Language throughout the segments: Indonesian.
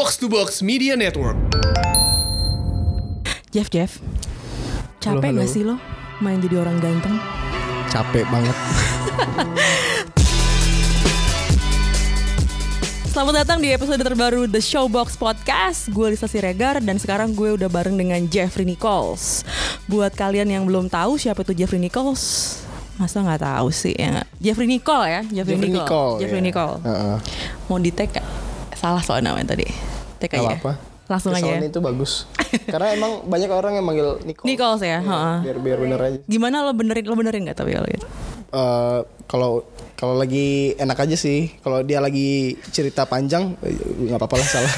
Box to Box Media Network. Jeff Jeff capek halo. gak sih lo main jadi orang ganteng Capek banget. Selamat datang di episode terbaru The Showbox Podcast Gue Lisa Siregar dan sekarang gue udah bareng dengan Jeffrey Nichols Buat kalian yang belum tahu siapa itu Jeffrey Nichols Masa nggak tahu sih ya? Jeffrey Nicole ya Jeffrey, Jeffrey Nicole, Nicole, Jeffrey ya. Nicole Heeh. Mau di tag? Salah soalnya namanya tadi Gak aja apa-apa. Langsung aja Kesawan ya itu bagus. Karena emang banyak orang yang manggil Nicole. Nichols ya heeh. biar biar bener aja. Gimana lo benerin Lo benerin gak tapi kalau gitu Eh, kalau kalau lagi enak aja sih. Kalau dia lagi cerita panjang eh, nggak apa-apa lah salah.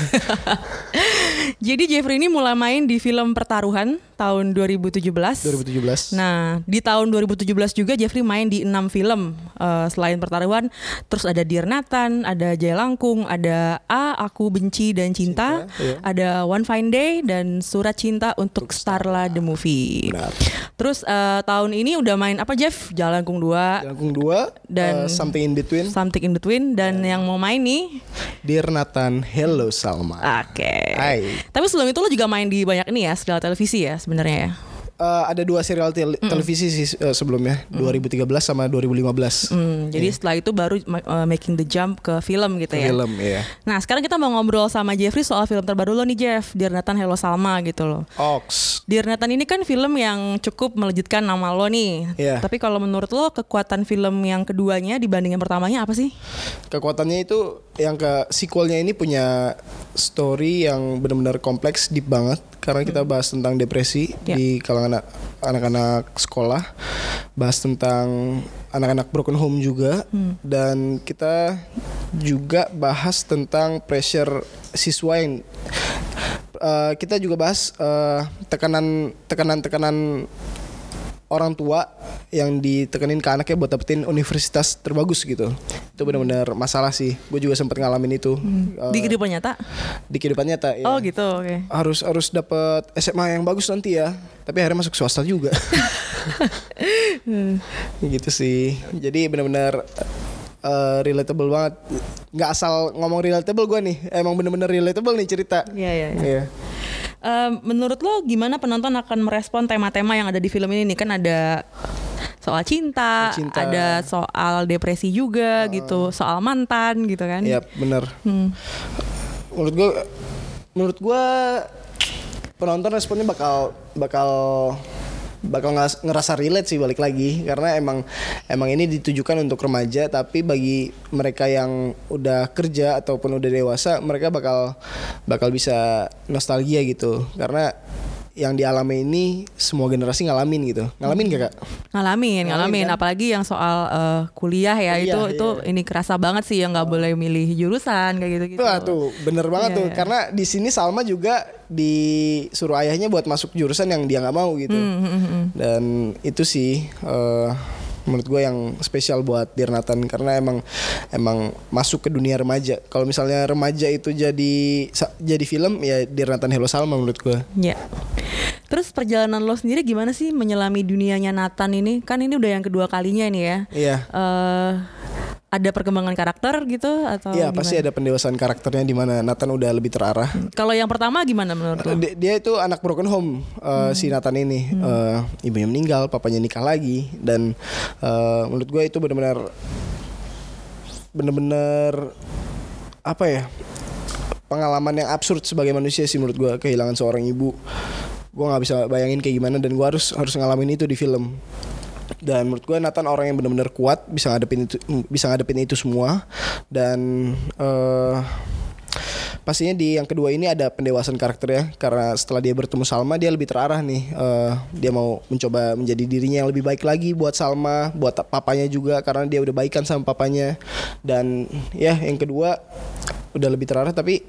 Jadi Jeffrey ini mulai main di film Pertaruhan tahun 2017 2017. Nah, di tahun 2017 juga Jeffrey main di enam film eh, selain Pertaruhan. Terus ada Dear Nathan, ada Jaya Langkung, ada A, Aku Benci dan Cinta, Cinta, iya. ada One Fine Day dan Surat Cinta untuk Starla the Movie. Benar. Terus eh, tahun ini udah main apa Jeff? Jaya Langkung 2, Langkung 2 Dan- something in between. Something in Between dan yang mau main nih. Dear Nathan, hello Salma. Oke. Hai. Tapi sebelum itu lo juga main di banyak ini ya, serial televisi ya sebenarnya ya. Eh, ada dua serial tel- televisi sih eh, sebelumnya, 2013 sama 2015. Hmm, jadi setelah itu baru uh, making the jump ke film gitu ya. Film ya. Nah sekarang kita mau ngobrol sama Jeffrey soal film terbaru lo nih Jeff, Dear Nathan Hello Salma gitu loh. Ox. Dear Nathan ini kan film yang cukup melejitkan nama lo nih. Iya. Tapi kalau menurut lo kekuatan film yang keduanya dibanding yang pertamanya apa sih? Kekuatannya itu yang ke sequelnya ini punya story yang benar-benar kompleks, deep banget karena kita bahas tentang depresi Ya. di kalangan anak- anak-anak sekolah, bahas tentang anak-anak broken home juga. Dan kita juga bahas tentang pressure siswa yang eh, kita juga bahas eh, tekanan tekanan tekanan orang tua yang ditekanin ke anaknya buat dapetin universitas terbagus gitu. Itu benar-benar masalah sih. Gue juga sempat ngalamin itu Eh, di kehidupan nyata? di kehidupan nyata. ya. Oh gitu, oke. Harus harus dapet SMA yang bagus nanti ya. Tapi akhirnya masuk swasta juga. gitu sih. Jadi benar-benar eh, relatable banget. Nggak asal ngomong relatable gue nih. Emang bener-bener relatable nih cerita. Iya iya. iya. Iya. Menurut lo gimana penonton akan merespon tema-tema yang ada di film ini nih kan ada soal cinta, cinta. ada soal depresi juga gitu, soal mantan gitu kan? Iya bener. Hmm. menurut gue menurut gue penonton responnya bakal bakal bakal ngerasa relate sih balik lagi. Karena emang emang ini ditujukan untuk remaja tapi bagi mereka yang udah kerja ataupun udah dewasa mereka bakal bakal bisa nostalgia gitu. Karena yang dialami ini semua generasi ngalamin gitu ngalamin gak kak? Ngalamin, ngalamin, kan? apalagi yang soal eh, kuliah ya Kuliah, itu iya. itu ini kerasa banget sih yang nggak boleh milih jurusan kayak gitu-gitu. Wah tuh bener banget Iya, tuh iya. karena di sini Salma juga disuruh ayahnya buat masuk jurusan yang dia nggak mau gitu Hmm, dan itu sih eh, menurut gue yang spesial buat Dear Nathan karena emang emang masuk ke dunia remaja kalau misalnya remaja itu jadi jadi film ya Dear Nathan Hello Salma menurut gue Ya. Terus perjalanan lo sendiri gimana sih menyelami dunianya Nathan ini? Kan ini udah yang kedua kalinya nih ya. iya eh ada perkembangan karakter gitu atau Iya pasti ada pendewasaan karakternya di mana Nathan udah lebih terarah. Kalau yang pertama gimana menurut lo? Dia, dia itu anak broken home uh, si Nathan ini. Uh, ibunya meninggal papanya nikah lagi dan uh, menurut gue itu benar-benar benar-benar apa ya pengalaman yang absurd sebagai manusia sih menurut gue kehilangan seorang ibu. Gue nggak bisa bayangin kayak gimana dan gue harus harus ngalamin itu di film dan menurut gue Nathan orang yang benar-benar kuat bisa ngadepin itu bisa ngadepin itu semua. Dan eh pastinya di yang kedua ini ada pendewasaan karakter ya karena setelah dia bertemu Salma dia lebih terarah nih. Eh, dia mau mencoba menjadi dirinya yang lebih baik lagi buat Salma buat papanya juga. Karena dia udah baikan sama papanya. Dan ya yang kedua udah lebih terarah tapi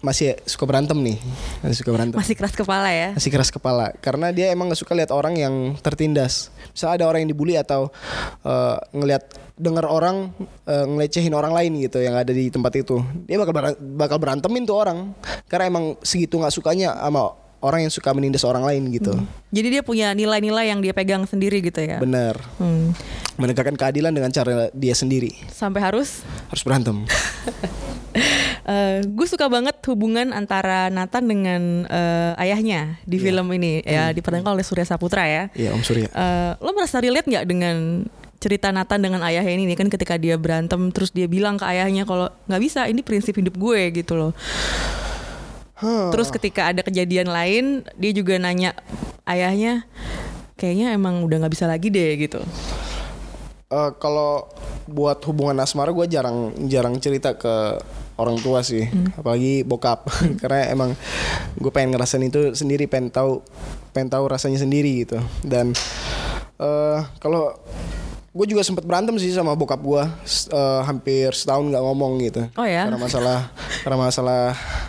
masih suka berantem nih masih suka berantem Masih keras kepala ya? masih keras kepala karena dia emang nggak suka lihat orang yang tertindas. Misalnya ada orang yang dibully atau eh, ngelihat dengar orang eh, ngelecehin orang lain gitu yang ada di tempat itu, dia bakal ber- bakal berantemin tuh orang karena emang segitu nggak sukanya sama orang yang suka menindas orang lain gitu. Jadi dia punya nilai-nilai yang dia pegang sendiri gitu ya. Bener. Hmm. Menegakkan keadilan dengan cara dia sendiri. Sampai harus Harus berantem. gue suka banget hubungan antara Nathan dengan eh, ayahnya di Iya. film ini ya diperankan oleh Surya Saputra ya. Iya Om Surya. Eh, lo merasa relate nggak dengan cerita Nathan dengan ayahnya ini nih kan ketika dia berantem terus dia bilang ke ayahnya kalau nggak bisa ini prinsip hidup gue gitu loh. Huh. Terus ketika ada kejadian lain dia juga nanya ayahnya kayaknya emang udah nggak bisa lagi deh gitu. Eh, kalau buat hubungan asmara gue jarang jarang cerita ke orang tua sih, apalagi bokap, karena emang gue pengen ngerasain itu sendiri, pengen tahu pengen tahu rasanya sendiri gitu. Dan eh kalau gue juga sempat berantem sih sama bokap gue, hampir setahun nggak ngomong gitu. Oh ya? Karena masalah karena masalah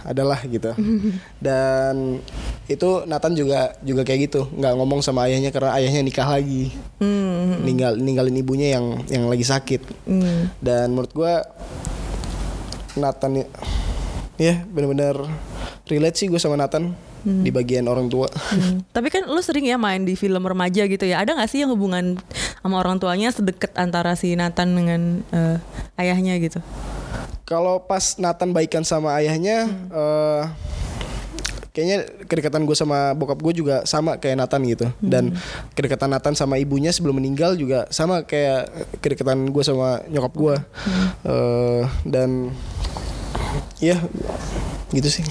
adalah gitu. Dan itu Nathan juga juga kayak gitu, nggak ngomong sama ayahnya karena ayahnya nikah lagi Hmm. ninggal ninggalin ibunya yang yang lagi sakit Hmm. dan menurut gua Nathan ya, ya benar-benar relate sih gue sama Nathan di bagian orang tua. Hmm. Tapi kan lu sering ya main di film remaja gitu ya. Ada nggak sih yang hubungan sama orang tuanya sedekat antara si Nathan dengan eh, ayahnya gitu? kalau pas Nathan baikan sama ayahnya eh, kayaknya kedekatan gue sama bokap gue juga sama kayak Nathan gitu. Dan kedekatan Nathan sama ibunya sebelum meninggal juga sama kayak kedekatan gue sama nyokap gue Eh, dan ya gitu sih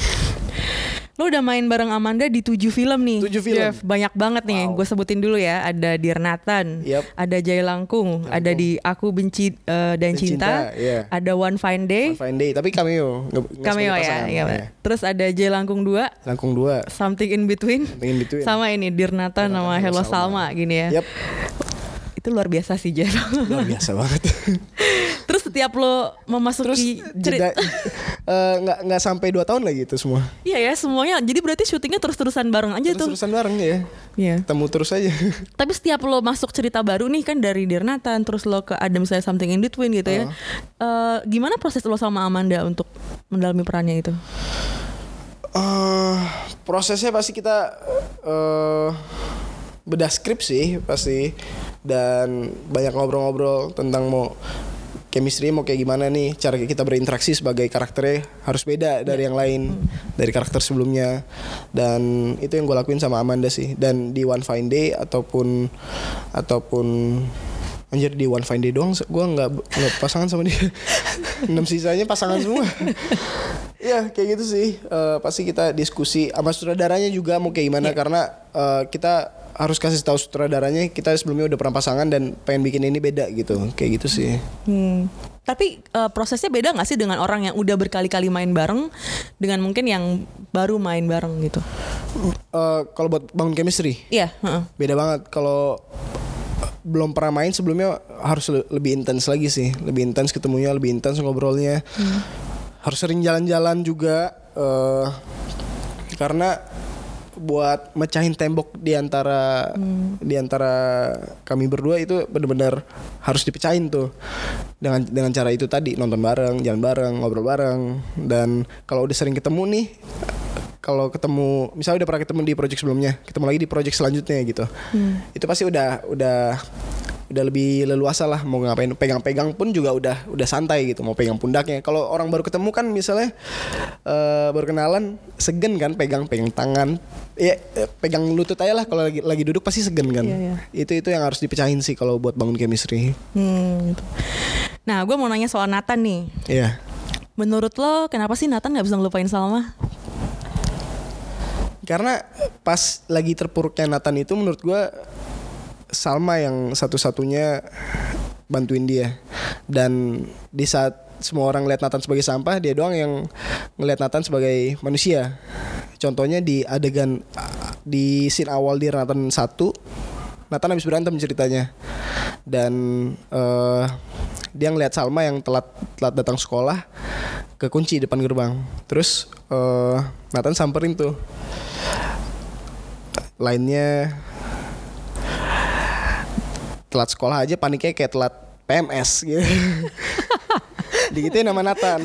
Lo udah main bareng Amanda di tujuh film nih. Tujuh film. Jeff, banyak banget nih. Gue sebutin dulu ya. Ada Dear Nathan, Yep. ada Jaya Langkung, ada di Aku Benci eh, dan Dan Cinta, Cinta, iya. ada One Fine Day, One Fine Day tapi cameo nggak cameo ya. pasangan. iya. Iya. Terus ada Jaya Langkung 2, Langkung dua Something in Between, pengen between sama ini Dear Nathan sama Hello Salma gini ya. Yap, Itu luar biasa sih Jeff. luar biasa banget. Terus setiap lo memasuki cerita, Jeda eh, nggak nggak sampai dua tahun lagi itu semua. iya ya semuanya. Jadi berarti syutingnya terus-terusan bareng aja tuh. Terus terusan bareng ya. Iya. Temu terus aja. Tapi setiap lo masuk cerita baru nih kan dari Dear Nathan, terus lo ke ada misalnya Something in Between gitu ya. Eh, gimana proses lo sama Amanda untuk mendalami perannya itu? eh prosesnya pasti kita eh bedah skrip sih pasti dan banyak ngobrol-ngobrol tentang mau chemistry mau kayak gimana nih cara kita berinteraksi sebagai karakternya harus beda dari yang lain dari karakter sebelumnya. Dan itu yang gue lakuin sama Amanda sih. Dan di One Fine Day ataupun ataupun anjir di One Fine Day doang gue nggak nggak pasangan sama dia. Enam sisanya pasangan semua. Iya kayak gitu sih. Eh, pasti kita diskusi sama sutradaranya juga mau kayak gimana. Karena eh, kita harus kasih tahu sutradaranya kita sebelumnya udah pernah pasangan dan pengen bikin ini beda gitu kayak gitu sih Hmm. Tapi eh, prosesnya beda nggak sih dengan orang yang udah berkali-kali main bareng dengan mungkin yang baru main bareng gitu? Eh, kalau buat bangun chemistry Iya. heeh. beda banget kalau belum pernah main sebelumnya harus le- lebih intens lagi sih lebih intens ketemunya lebih intens ngobrolnya harus sering jalan-jalan juga eh, karena buat mecahin tembok di antara di antara kami berdua itu benar-benar harus dipecahin tuh. Dengan dengan cara itu tadi nonton bareng jalan bareng ngobrol bareng. Dan kalau udah sering ketemu nih kalau ketemu misalnya udah pernah ketemu di project sebelumnya ketemu lagi di project selanjutnya gitu. Itu pasti udah udah udah lebih leluasa lah mau ngapain pegang-pegang pun juga udah udah santai gitu mau pegang pundaknya kalau orang baru ketemu kan misalnya eh, baru kenalan segen kan pegang pegang tangan ya eh, pegang lutut aja lah kalau lagi lagi duduk pasti segen kan Iya, iya. itu itu yang harus dipecahin sih kalau buat bangun chemistry Hmm, gitu. Nah, gue mau nanya soal Nathan nih. Iya Menurut lo, kenapa sih Nathan nggak bisa ngelupain Salma? Karena pas lagi terpuruknya Nathan itu menurut gua Salma yang satu-satunya bantuin dia. Dan di saat semua orang lihat Nathan sebagai sampah, dia doang yang ngelihat Nathan sebagai manusia. Contohnya di adegan di scene awal di Nathan 1 Nathan habis berantem ceritanya dan eh, dia ngeliat Salma yang telat telat datang sekolah kekunci depan gerbang terus eh, Nathan samperin tuh lainnya telat sekolah aja paniknya kayak telat PMS gitu digituin nama Nathan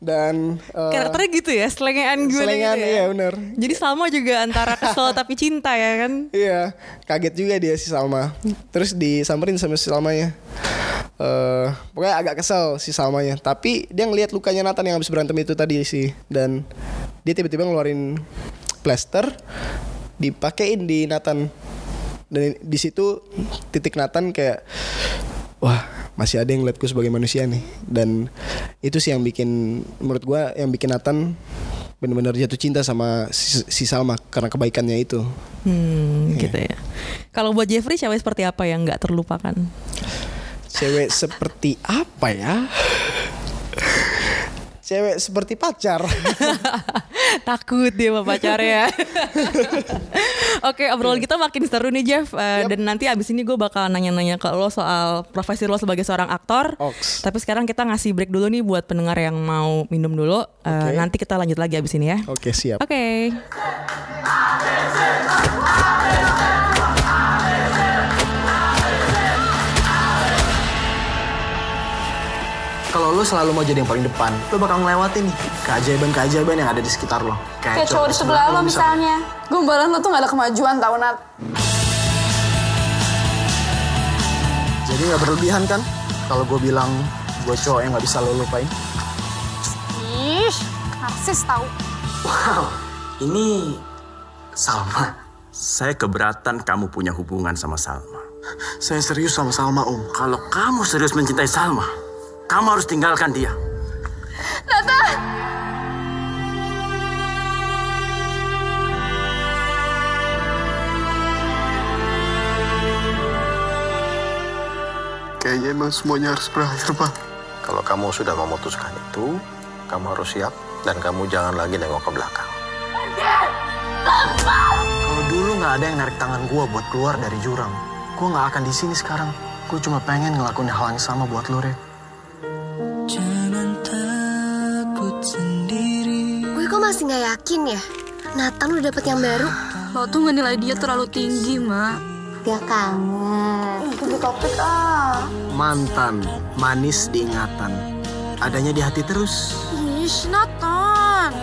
dan eh, Karakternya gitu ya, selengean gue selengan gitu ya. iya bener Jadi Salma juga antara kesel tapi cinta ya kan? Iya, kaget juga dia si Salma. Terus disamperin sama si Salmanya. Eh, pokoknya agak kesel si Salmanya. Tapi dia ngelihat lukanya Nathan yang habis berantem itu tadi sih. Dan dia tiba-tiba ngeluarin plaster, dipakein di Nathan. Dan di situ titik Nathan kayak, wah masih ada yang ngeliatku sebagai manusia nih. Dan itu sih yang bikin, menurut gua yang bikin Nathan benar-benar jatuh cinta sama si, si Salma karena kebaikannya itu. Hmm, gitu ya. Kalau buat Jeffrey cewek seperti apa yang nggak terlupakan? Cewek seperti apa ya? Cewek seperti pacar. Takut dia sama pacarnya. Oke, obrolan kita makin seru nih Jeff. Eh, Yap. Dan nanti abis ini gue bakal nanya-nanya ke lo soal profesi lo sebagai seorang aktor. Oks. Tapi sekarang kita ngasih break dulu nih buat pendengar yang mau minum dulu. Eh, Oke. Nanti kita lanjut lagi abis ini ya. Oke, siap. Oke. Kalau lo selalu mau jadi yang paling depan, lo bakal ngelewatin nih keajaiban-keajaiban yang ada di sekitar lo. Kayak cowok di sebelah lo misalnya. Gombalan lo tuh gak ada kemajuan tau Nat. Jadi nggak berlebihan kan? Kalau gue bilang gue cowok yang nggak bisa lo lupain. Ih, narsis tau. Wow, ini Salma. Saya keberatan kamu punya hubungan sama Salma. Saya serius sama Salma, Om. Kalau kamu serius mencintai Salma, kamu harus tinggalkan dia. Kayaknya emang semuanya harus berakhir, Pak. Kalau kamu sudah memutuskan itu, kamu harus siap dan kamu jangan lagi nengok ke belakang. Kalau dulu nggak ada yang narik tangan gua buat keluar dari jurang, gua nggak akan di sini sekarang. Gue cuma pengen ngelakuin hal yang sama buat lo, Re. Masih nggak yakin ya? Nathan udah dapet yang baru. Lo tuh ngenilai dia terlalu tinggi, Mak. Gak kangen. Ganti topik ah. Mantan, manis diingatan. Adanya di hati terus. Ih, Nathan.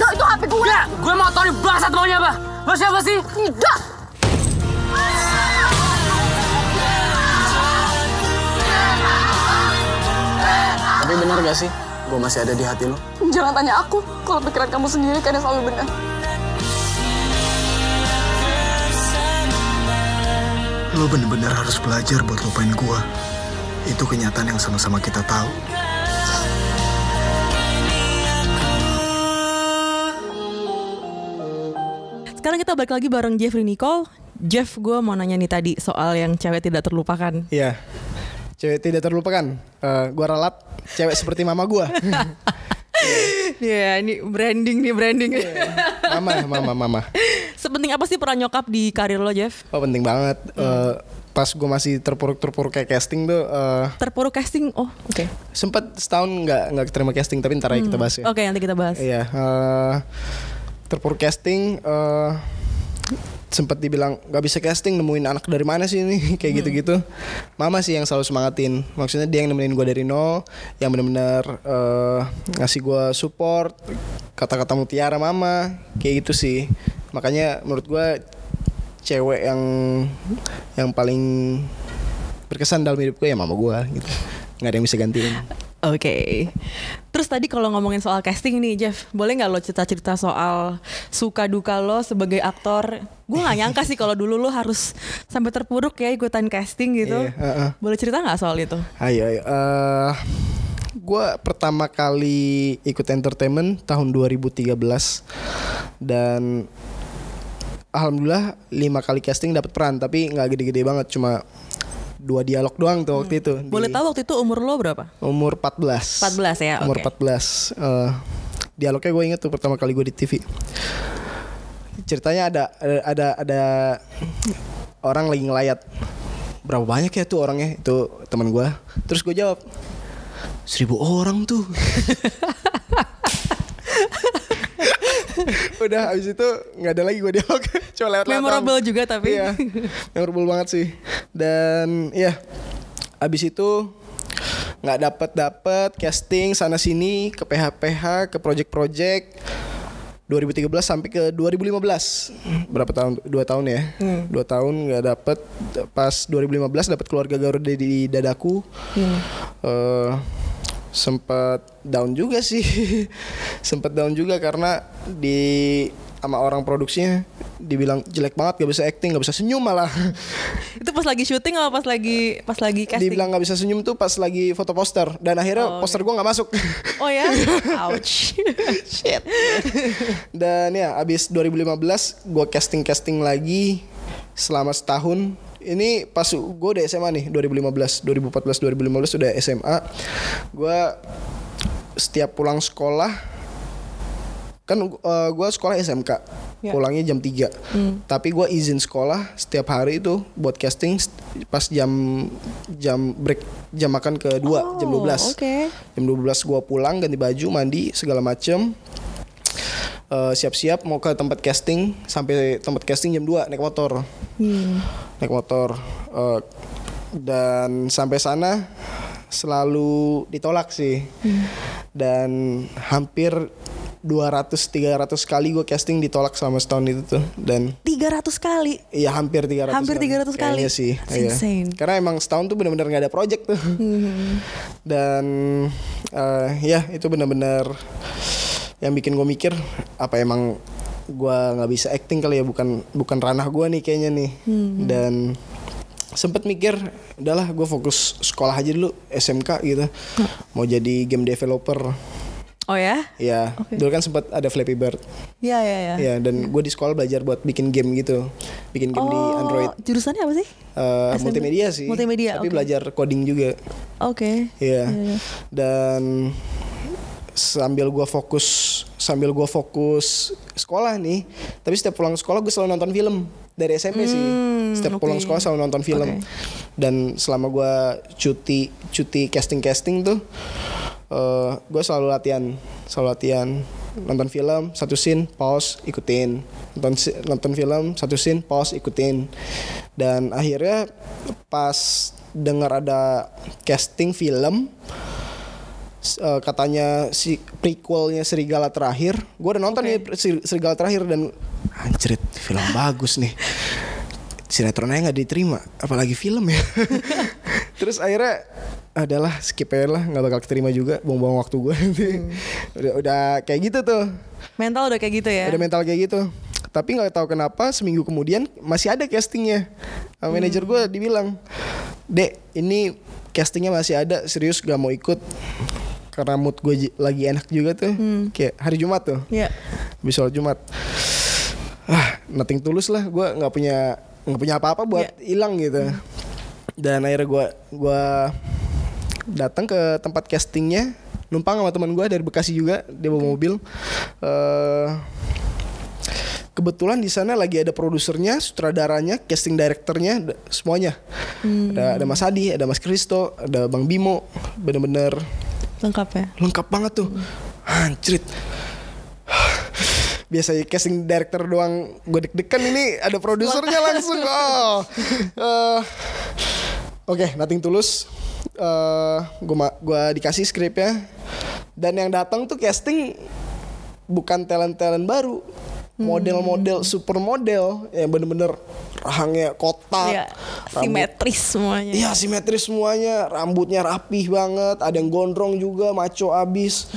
Nah, itu HP gue. Gue mau tau nih bangsat maunya apa? Lo siapa sih? Tidak. Tapi benar gak sih? Gue masih ada di hati lo. Jangan tanya aku. Kalau pikiran kamu sendiri kan yang selalu benar. Lo bener-bener harus belajar buat lupain gua. Itu kenyataan yang sama-sama kita tahu. Sekarang kita balik lagi bareng Jeffrey Nicole. Jeff, gue mau nanya nih tadi soal yang cewek tidak terlupakan. Iya. Cewek tidak terlupakan. Eh, gua ralat cewek seperti mama gua. Iya, ini branding nih branding. mama, mama, mama. Sepenting apa sih peran nyokap di karir lo, Jeff? Oh penting banget. Eh, pas gue masih terpuruk-terpuruk kayak casting tuh, eh, Terpuruk casting. Oh, oke. sempet setahun nggak nggak terima casting tapi ntar aja kita bahas ya. Oke, nanti kita bahas. Iya, eh, terpuruk casting eh sempat dibilang nggak bisa casting nemuin anak dari mana sih ini kayak gitu-gitu. Mama sih yang selalu semangatin. Maksudnya dia yang nemenin gue dari nol, yang benar-benar eh, ngasih gue support, kata-kata mutiara mama, kayak gitu sih. Makanya menurut gue cewek yang yang paling berkesan dalam hidup gue ya mama gue gitu. Nggak ada yang bisa gantiin. Oke. Terus tadi kalau ngomongin soal casting nih, Jeff, boleh nggak lo cerita-cerita soal suka duka lo sebagai aktor? Gue nggak nyangka sih kalau dulu lo harus sampai terpuruk ya ikutan casting gitu. Iya, heeh. Boleh cerita nggak soal itu? Ayo, ayo. Eh, gue pertama kali ikut entertainment tahun 2013 dan alhamdulillah lima kali casting dapat peran tapi nggak gede-gede banget cuma dua dialog doang tuh waktu itu. di Boleh tahu waktu itu umur lo berapa? Umur 14. 14 ya, Umur oke. 14. Eh, dialognya gue inget tuh pertama kali gue di TV. Ceritanya ada ada ada orang lagi ngelayat. Berapa banyak ya tuh orangnya? Itu teman gue. Terus gue jawab, seribu orang tuh. Udah habis itu nggak ada lagi gue dialog. Cuma lewat Memorable juga tapi. Iya, memorable banget sih. Dan ya, abis itu nggak dapat dapat casting sana sini ke PH PH ke project project 2013 sampai ke 2015 berapa tahun? Dua tahun ya? Dua tahun nggak dapet. Pas 2015 dapat keluarga Garuda di dadaku. Eh, sempat down juga sih sempat down juga karena di sama orang produksinya dibilang jelek banget gak bisa acting gak bisa senyum malah Itu pas lagi syuting atau pas lagi pas lagi casting? dibilang gak bisa senyum tuh pas lagi foto poster dan akhirnya Oh, poster gua nggak masuk Oh ya? Ouch. Shit. Dan ya abis 2015 gue casting casting lagi selama setahun. Ini pas gue udah SMA nih 2015, 2014, 2015 udah SMA. Gue setiap pulang sekolah kan uh, gue sekolah SMK Ya. pulangnya jam 3 tapi gue izin sekolah setiap hari itu buat casting st- pas jam jam break jam makan kedua jam Oh, 12 oke. jam 12 gua pulang ganti baju mandi segala macem Eh, siap-siap mau ke tempat casting sampai tempat casting jam 2 naik motor. Naik motor. Eh, dan sampai sana selalu ditolak sih. Dan hampir 200 300 kali gue casting ditolak selama setahun itu tuh. Dan 300 kali. Iya hampir 300 Hampir 300 kali. Kayaknya sih That's iya. insane. Karena emang setahun tuh benar-benar nggak ada project tuh. Dan eh, ya itu benar-benar Yang bikin gue mikir Apa emang gue nggak bisa acting kali ya Bukan bukan ranah gue nih kayaknya nih Dan sempet mikir udahlah gue fokus sekolah aja dulu SMK gitu mau jadi game developer Oh ya? ya dulu kan sempet ada Flappy Bird Iya, iya, iya. ya dan gue di sekolah belajar buat bikin game gitu bikin game di Oh, Android Jurusannya apa sih? SMP? multimedia sih. Multimedia, Tapi oke. belajar coding juga. Oke. Iya. Dan sambil gua fokus sambil gua fokus sekolah nih, tapi setiap pulang sekolah gue selalu nonton film dari SMP sih. Setiap Hmm, oke. pulang sekolah selalu nonton film. Oke. Dan selama gua cuti cuti casting casting tuh, eh gue selalu latihan, selalu latihan nonton film satu scene pause ikutin nonton nonton film satu scene pause ikutin dan akhirnya pas dengar ada casting film eh, katanya si prequelnya Serigala terakhir. Gue udah nonton nih Ser- Serigala terakhir dan anjrit film bagus nih. Sinetronnya nggak diterima apalagi film ya. Terus akhirnya adalah skip aja lah nggak bakal keterima juga buang-buang waktu gue udah udah kayak gitu tuh. Mental udah kayak gitu ya? udah mental kayak gitu. Tapi nggak tahu kenapa seminggu kemudian masih ada castingnya. Sama manajer gue dibilang dek ini castingnya masih ada serius gak mau ikut karena mood gue lagi enak juga tuh. Kayak hari Jumat tuh. Habis sholat Jumat. Ah nothing tulus lah. Gue nggak punya nggak punya apa-apa buat hilang gitu. Dan akhirnya gue gua datang ke tempat castingnya. Numpang sama teman gue dari Bekasi juga. Dia bawa mobil. Eh kebetulan di sana lagi ada produsernya, sutradaranya, casting directornya, da- semuanya. Ada ada Mas Adi, ada Mas Kristo, ada Bang Bimo, bener-bener Lengkap ya? lengkap banget tuh. Anjrit. Biasanya casting director doang gue deg-degan ini ada produsernya langsung. Oh. Eh, Oke, nothing tulus. Eh gua ma- gua dikasih skripnya dan yang datang tuh casting bukan talent-talent baru. Model-model supermodel yang bener-bener rahangnya kotak. Rambut- Simetris semuanya. Iya simetris semuanya, rambutnya rapih banget, ada yang gondrong juga, maco abis.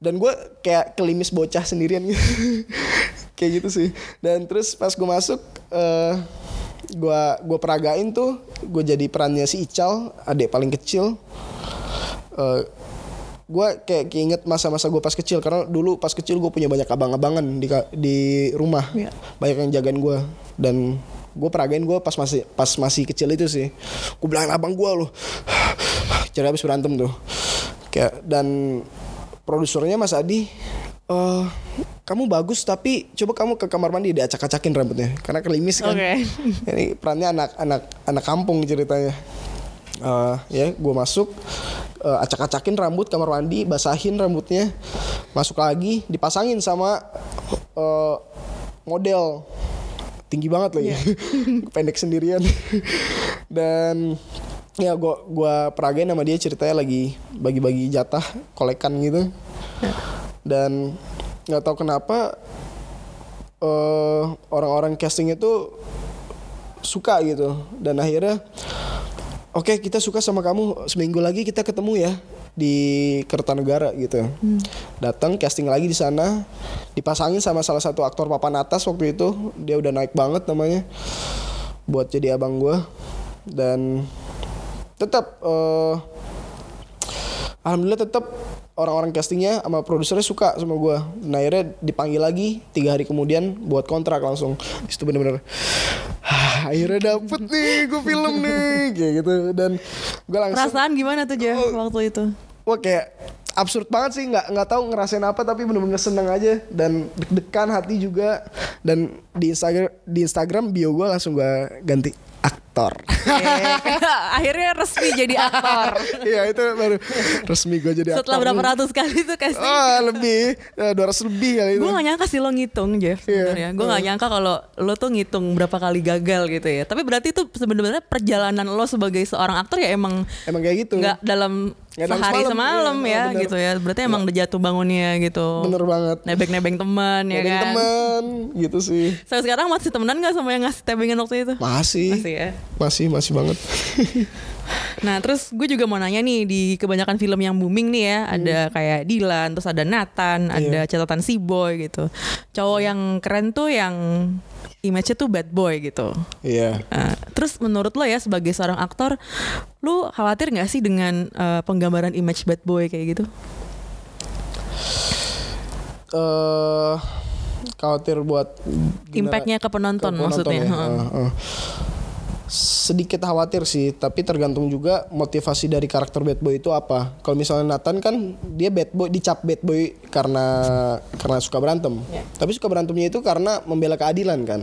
Dan gue kayak kelimis bocah sendirian gitu, kayak gitu sih. Dan terus pas gue masuk, eh gue gue peragain tuh, gue jadi perannya si Ical, adik paling kecil. Eh gue kayak keinget masa-masa gue pas kecil karena dulu pas kecil gue punya banyak abang-abangan di di rumah. Iya. banyak yang jagain gue dan gue peragain gue pas masih pas masih kecil itu sih. Gue bilangin abang gue loh jadi habis berantem tuh. Kayak dan produsernya Mas Adi eh kamu bagus tapi coba kamu ke kamar mandi. Diacak-acakin rambutnya karena kelimis kan. Oke. ini perannya anak anak anak kampung ceritanya. Eh, ya gue masuk eh, acak-acakin rambut kamar mandi basahin rambutnya. Masuk lagi dipasangin sama eh, model. Tinggi banget lagi. Pendek sendirian. Dan ya gua gua peragain sama dia ceritanya lagi bagi-bagi jatah kolekan gitu. Dan nggak tahu kenapa eh, orang-orang casting itu suka gitu. Dan akhirnya oke kita suka sama kamu seminggu lagi kita ketemu ya di Kertanegara gitu. Datang casting lagi di sana dipasangin sama salah satu aktor papan atas waktu itu dia udah naik banget namanya buat jadi abang gua. Dan tetap eh, alhamdulillah tetap orang-orang castingnya sama produsernya suka sama gua. Nah akhirnya dipanggil lagi tiga hari kemudian buat kontrak langsung. Itu bener-bener "Hah, akhirnya dapet nih gue film nih kayak gitu. Dan gue langsung Perasaan gimana tuh Jeff waktu itu? wah kayak absurd banget sih nggak nggak tahu ngerasain apa tapi bener-bener seneng aja. Dan deg-degan hati juga. Dan di Instagram di Instagram bio gue langsung gue ganti aktor Akhirnya resmi jadi aktor. Iya itu baru resmi gue jadi aktor Setelah berapa ratus kali tuh casting. Oh lebih dua ratus lebih kali itu Gue gak nyangka sih lo ngitung Jeff Iya. sebenarnya. Gue gak nyangka kalau lo tuh ngitung berapa kali gagal gitu ya. Tapi berarti itu sebenarnya perjalanan lo sebagai seorang aktor ya emang Emang kayak gitu nggak dalam dalam sehari semalam, semalam iya, ya bener. gitu ya. Berarti emang udah jatuh bangunnya gitu. Bener banget Nebeng-nebeng teman ya Nebeng kan. temen gitu sih Sampai sekarang masih temenan gak sama yang ngasih tebingan waktu itu? Masih Masih ya. Masih masih banget Nah terus gue juga mau nanya nih di kebanyakan film yang booming nih ya ada kayak Dylan, terus ada Nathan, ada catatan si boy gitu. Cowok yang keren tuh yang image-nya tuh bad boy gitu. Iya Nah, terus menurut lo ya sebagai seorang aktor, lu khawatir nggak sih dengan eh, penggambaran image bad boy kayak gitu? eh khawatir buat Impactnya ke penonton, maksudnya. ya. Eh, eh. Sedikit khawatir sih, tapi tergantung juga motivasi dari karakter bad boy itu apa. Kalau misalnya Nathan kan dia bad boy, dicap bad boy karena karena suka berantem. Tapi suka berantemnya itu karena membela keadilan kan.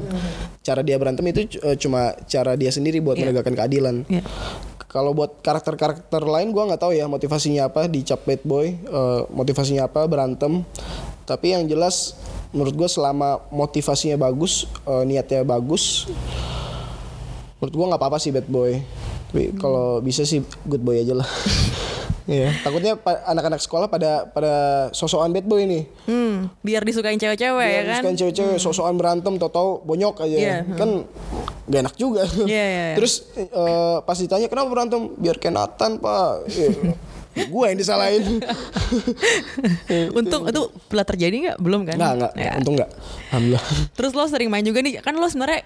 Cara dia berantem itu eh, cuma cara dia sendiri buat Iya. menegakkan keadilan. Iya. Kalau buat karakter-karakter lain gua nggak tahu ya motivasinya apa dicap bad boy, eh, motivasinya apa berantem. Tapi yang jelas menurut gua selama motivasinya bagus, eh, niatnya bagus, menurut gua nggak apa-apa sih bad boy. Tapi kalau bisa sih good boy aja lah. Iya, takutnya anak-anak sekolah pada pada sosokan bad boy nih. Hmm, biar disukain cewek-cewek ya kan? Kan cewek-cewek sosokan berantem tau-tau bonyok aja. Iya, Kan gak enak juga. Iya, iya, iya. Terus eh, pas ditanya kenapa berantem? Biar kayak Nathan, Pak. gue yang disalahin. Untung itu pernah terjadi nggak? Belum kan? Enggak, enggak. Ya. Untung enggak. Alhamdulillah. Terus lo sering main juga nih, kan lo sebenarnya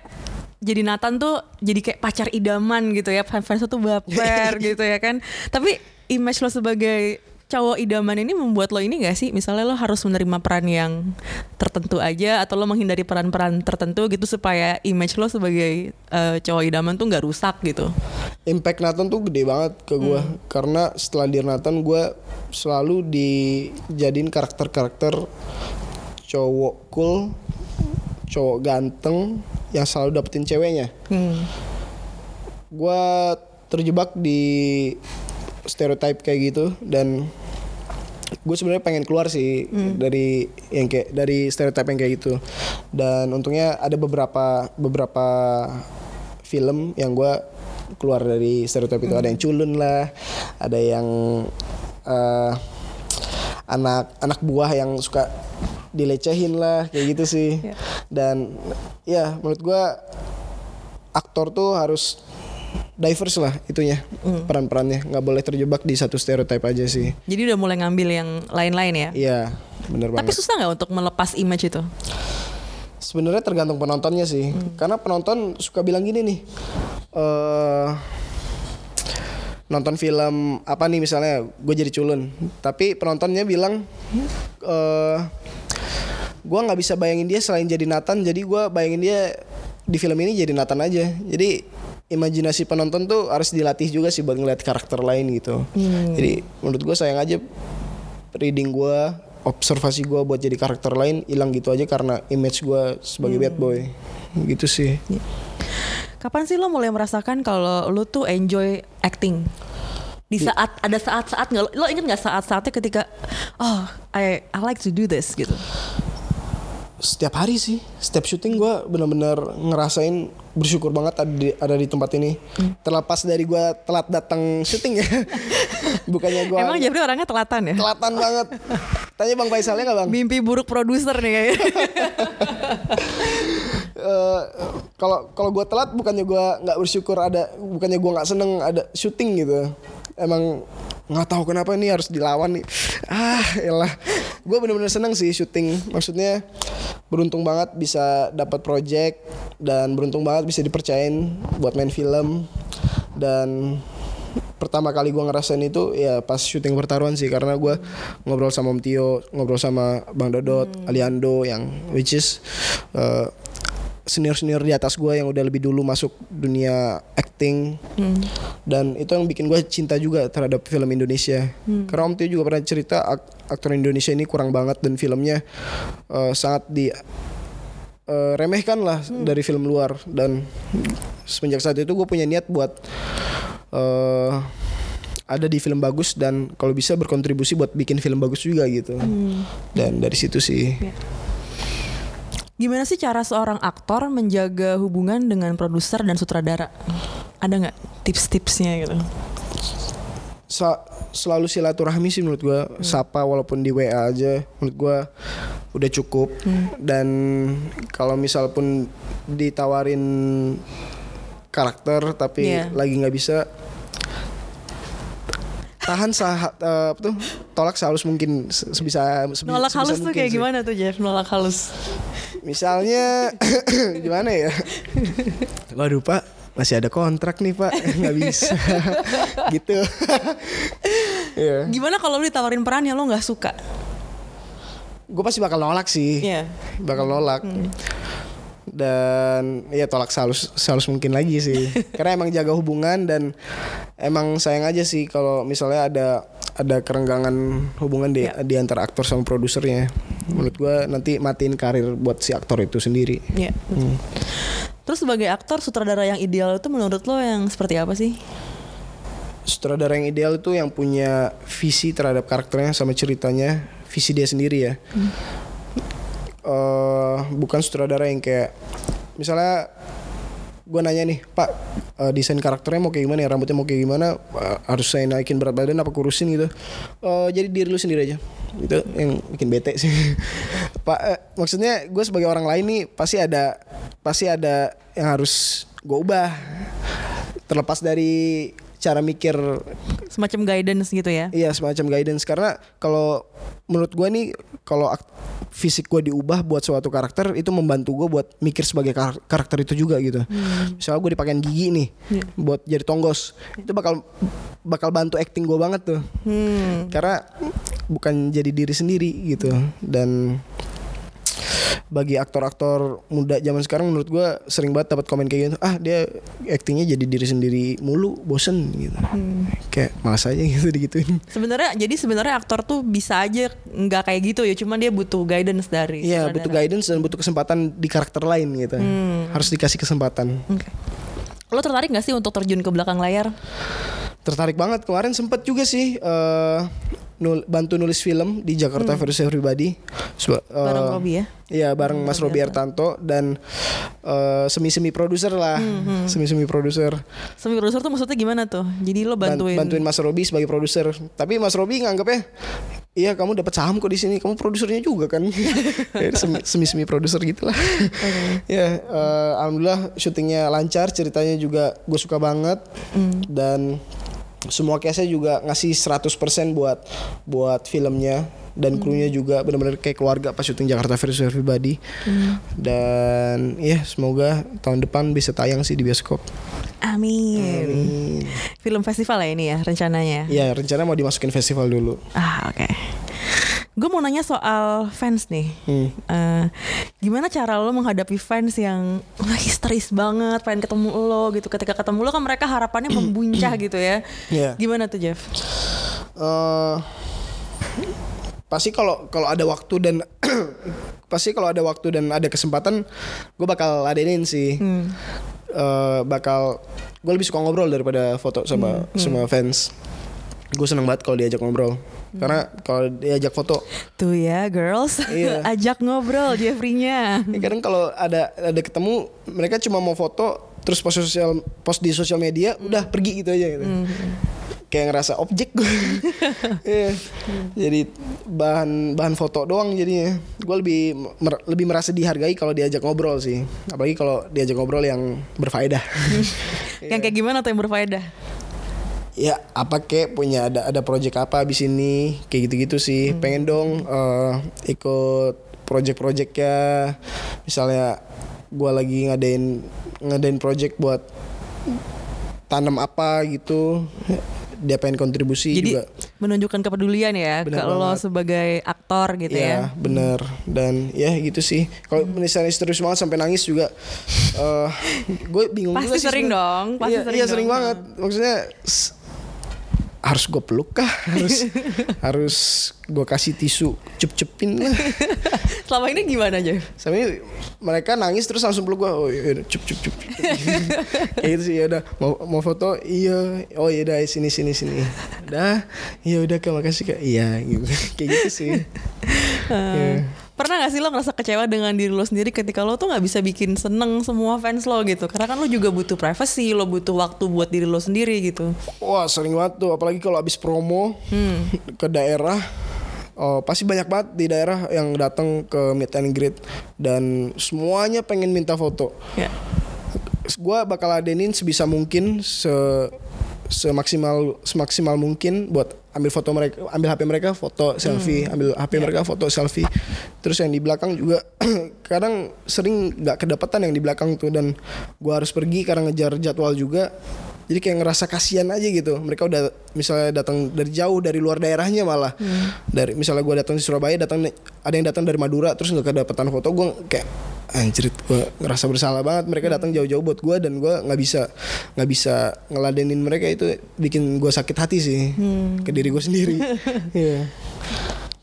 jadi Nathan tuh jadi kayak pacar idaman gitu ya, fans tuh baper gitu ya kan. Tapi image lo sebagai cowok idaman ini membuat lo ini gak sih? Misalnya lo harus menerima peran yang tertentu aja atau lo menghindari peran-peran tertentu gitu supaya image lo sebagai eh, cowok idaman tuh nggak rusak gitu. Impact Nathan tuh gede banget ke gue karena setelah di Nathan gue selalu dijadiin karakter-karakter cowok cool, cowok ganteng yang selalu dapetin ceweknya. Hmm. gue terjebak di stereotype kayak gitu dan gue sebenarnya pengen keluar sih dari yang kayak dari stereotype yang kayak gitu dan untungnya ada beberapa beberapa film yang gue keluar dari stereotype itu ada yang culun lah ada yang eh, anak anak buah yang suka dilecehin lah kayak gitu sih. Dan ya menurut gue aktor tuh harus diverse lah itunya peran-perannya. Nggak boleh terjebak di satu stereotype aja sih. Jadi udah mulai ngambil yang lain-lain ya. iya bener Tapi banget. susah nggak untuk melepas image itu? sebenarnya tergantung penontonnya sih. Karena penonton suka bilang gini nih eh nonton film apa nih misalnya gue jadi culun. Tapi penontonnya bilang eh gue nggak bisa bayangin dia selain jadi Nathan jadi gue bayangin dia di film ini jadi Nathan aja. Jadi imajinasi penonton tuh harus dilatih juga sih buat ngeliat karakter lain gitu. Jadi menurut gue sayang aja reading gue observasi gue buat jadi karakter lain hilang gitu aja karena image gue sebagai bad boy. Gitu sih Kapan sih lo mulai merasakan kalau lo tuh enjoy acting? Di saat ada saat-saat nggak lo, lo inget nggak saat-saatnya ketika oh I I like to do this gitu. setiap hari sih setiap syuting gue benar-benar ngerasain bersyukur banget ada di, ada di tempat ini terlepas dari gue telat datang syuting ya bukannya gue Emang Jeffrey orangnya telatan ya? telatan banget tanya bang Faisalnya nggak bang Mimpi buruk produser nih kayaknya. Eh, kalau kalau gue telat bukannya gue nggak bersyukur ada bukannya gue nggak seneng ada syuting gitu. Emang nggak tahu kenapa ini harus dilawan nih. Ah elah gue bener-bener seneng sih syuting. Maksudnya beruntung banget bisa dapat project dan beruntung banget bisa dipercayain buat main film. Dan pertama kali gue ngerasain itu ya pas syuting pertaruhan sih. Karena gue ngobrol sama Om Tio ngobrol sama Bang Dodot Aliando yang which is uh, senior-senior di atas gue yang udah lebih dulu masuk dunia acting. Dan itu yang bikin gue cinta juga terhadap film Indonesia. Karena Om Tio juga pernah cerita ak- aktor Indonesia ini kurang banget dan filmnya uh, sangat di uh, remehkan lah dari film luar. Dan semenjak saat itu gue punya niat buat uh, ada di film bagus dan kalau bisa berkontribusi buat bikin film bagus juga gitu. Dan dari situ sih Gimana sih cara seorang aktor menjaga hubungan dengan produser dan sutradara? Ada nggak tips-tipsnya gitu? Sa- selalu silaturahmi sih menurut gue sapa walaupun di WA aja menurut gue udah cukup dan kalau misal pun ditawarin karakter tapi Iya. lagi nggak bisa tahan sah eh, apa tuh tolak sehalus mungkin se- sebisa sebi- Nolak sebisa halus tuh mungkin kayak sih. gimana tuh Jeff? Nolak halus. Misalnya gimana ya? Waduh pak masih ada kontrak nih pak. Nggak bisa. Gitu. Iya. Gimana kalau lu ditawarin peran yang lo nggak suka? gue pasti bakal nolak sih. Iya. bakal nolak. Dan ya tolak sehalus sehalus mungkin lagi sih. Karena emang jaga hubungan dan emang sayang aja sih kalau misalnya ada ada kerenggangan hubungan di di antara aktor sama produsernya. Menurut gue nanti matiin karir buat si aktor itu sendiri. Iya. Terus sebagai aktor sutradara yang ideal itu menurut lo yang seperti apa sih? sutradara yang ideal itu yang punya visi terhadap karakternya sama ceritanya visi dia sendiri ya. Eh, bukan sutradara yang kayak misalnya gue nanya nih pak eh, desain karakternya mau kayak gimana ya? Rambutnya mau kayak gimana? Eh, harus saya naikin berat badan apa kurusin gitu? Eh, jadi diri lu sendiri aja. Itu yang bikin bete sih. Pak eh, maksudnya gue sebagai orang lain nih pasti ada pasti ada yang harus gue ubah. Terlepas dari cara mikir Semacam guidance gitu ya? Iya semacam guidance karena kalau menurut gua nih kalau fisik gua diubah buat suatu karakter itu membantu gua buat mikir sebagai kar- karakter itu juga gitu. Misalnya gue dipakein gigi nih buat jadi tonggos itu bakal bakal bantu acting gua banget tuh. Karena bukan jadi diri sendiri gitu dan bagi aktor-aktor muda zaman sekarang menurut gua sering banget dapat komen kayak gitu ah dia actingnya jadi diri sendiri mulu bosen gitu kayak malas aja gitu digituin Sebenarnya jadi sebenarnya aktor tuh bisa aja nggak kayak gitu ya, cuman dia butuh guidance dari Iya butuh guidance dan butuh kesempatan di karakter lain gitu. Harus dikasih kesempatan. Oke. Lo tertarik gak sih untuk terjun ke belakang layar? Tertarik banget kemarin sempet juga sih eh, nul- bantu nulis film di Jakarta versus Everybody. Hmm. Bareng Robi ya? Iya bareng Mas Robi Artanto dan eh, semi-semi produser lah, Hmm, semi-semi produser. Semi produser tuh maksudnya gimana tuh? Jadi lo Ban- bantuin, bantuin Mas Robi sebagai produser. Tapi Mas Robi nganggapnya Iya kamu dapat saham kok di sini. Kamu produsernya juga kan. Ya, semi- Semi-semi produser gitu lah. ya, eh, alhamdulillah syutingnya lancar, ceritanya juga gue suka banget dan semua case juga ngasih 100% buat buat filmnya dan krunya juga benar-benar kayak keluarga pas syuting Jakarta versus Everybody. Dan ya semoga tahun depan bisa tayang sih di bioskop. Amin. Film festival ya ini ya rencananya. Ya rencana mau dimasukin festival dulu. Ah oke. Gue mau nanya soal fans nih. Hmm. Eh, gimana cara lo menghadapi fans yang wah, histeris banget, pengen ketemu lo gitu. Ketika ketemu lo kan mereka harapannya membuncah gitu ya. Iya. Gimana tuh Jeff? eh pasti kalau kalau ada waktu dan pasti kalau ada waktu dan ada kesempatan gue bakal ladenin sih. Eh, bakal gue lebih suka ngobrol daripada foto sama sama fans. Gue seneng banget kalau diajak ngobrol. Karena kalau diajak foto Tuh ya girls, Iya. ajak ngobrol Jeffrey-nya. ya kadang kalau ada ada ketemu mereka cuma mau foto terus post sosial post di sosial media udah pergi gitu aja gitu. Kayak ngerasa objek gue Iya. jadi bahan bahan foto doang jadinya. Gue lebih mer- lebih merasa dihargai kalau diajak ngobrol sih. Apalagi kalau diajak ngobrol yang berfaedah. Yang kayak gimana tuh yang berfaedah? ya apa kek punya ada ada project apa abis ini? Kayak gitu-gitu sih. Pengen dong eh, ikut project-projectnya. Misalnya gua lagi ngadain ngadain project buat tanam apa gitu dia pengen kontribusi Jadi juga menunjukkan kepedulian ya kalau sebagai aktor gitu ya. ya bener dan ya gitu sih kalau misalnya serius banget sampai nangis juga eh gue bingung Pasti juga sih sering sebenarnya. dong, pasti iya, sering iya sering dong. banget maksudnya harus gue peluk kah? Harus harus gue kasih tisu cup-cupin lah. Selama ini gimana aja? sampai mereka nangis terus langsung peluk gue oh iya cup cup cup kayak gitu sih ya udah mau mau foto? Iya. Oh iya udah sini sini sini. Udah iya udah kak makasih kak. Iya gitu. Kayak gitu sih. Iya. Pernah gak sih lo ngerasa kecewa dengan diri lo sendiri ketika lo tuh gak bisa bikin seneng semua fans lo gitu? Karena kan lo juga butuh privacy, lo butuh waktu buat diri lo sendiri gitu. Wah sering banget tuh apalagi kalau habis promo ke daerah Oh, pasti banyak banget di daerah yang datang ke meet and greet dan semuanya pengen minta foto. Ya. Gua bakal adenin sebisa mungkin se semaksimal semaksimal mungkin buat ambil foto mereka, ambil HP mereka foto selfie, ambil HP mereka foto selfie. Terus yang di belakang juga kadang sering nggak kedapatan yang di belakang tuh dan gua harus pergi karena ngejar jadwal juga. Jadi kayak ngerasa kasihan aja gitu. Mereka udah misalnya datang dari jauh dari luar daerahnya malah. Dari misalnya gua datang di Surabaya, datang ada yang datang dari Madura terus nggak kedapatan foto, gua kayak anjir gue ngerasa bersalah banget. Mereka datang jauh-jauh buat gue dan gue nggak bisa nggak bisa ngeladenin mereka. Itu bikin gue sakit hati sih ke diri gue sendiri. Iya.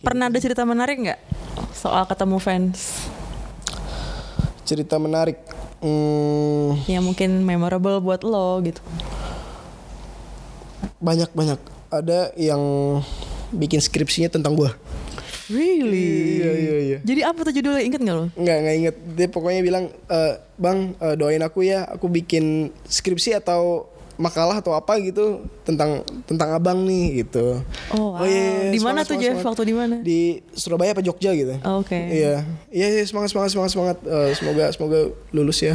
Pernah ada cerita menarik nggak soal ketemu fans? Cerita menarik hmm, yang mungkin memorable buat lo gitu? banyak banyak ada yang bikin skripsinya tentang gue Really? iya iya iya Jadi apa tuh judulnya? Ingat nggak lo? nggak nggak inget dia pokoknya bilang "Eh, bang eh, doain aku ya aku bikin skripsi atau makalah atau apa gitu tentang tentang abang nih gitu Oh, wow. iya, Di mana tuh, semangat, Jeff? semangat. Waktu di mana? di Surabaya apa Jogja gitu Oh, Oke. iya iya iya, semangat semangat semangat semangat Eh, semoga semoga lulus ya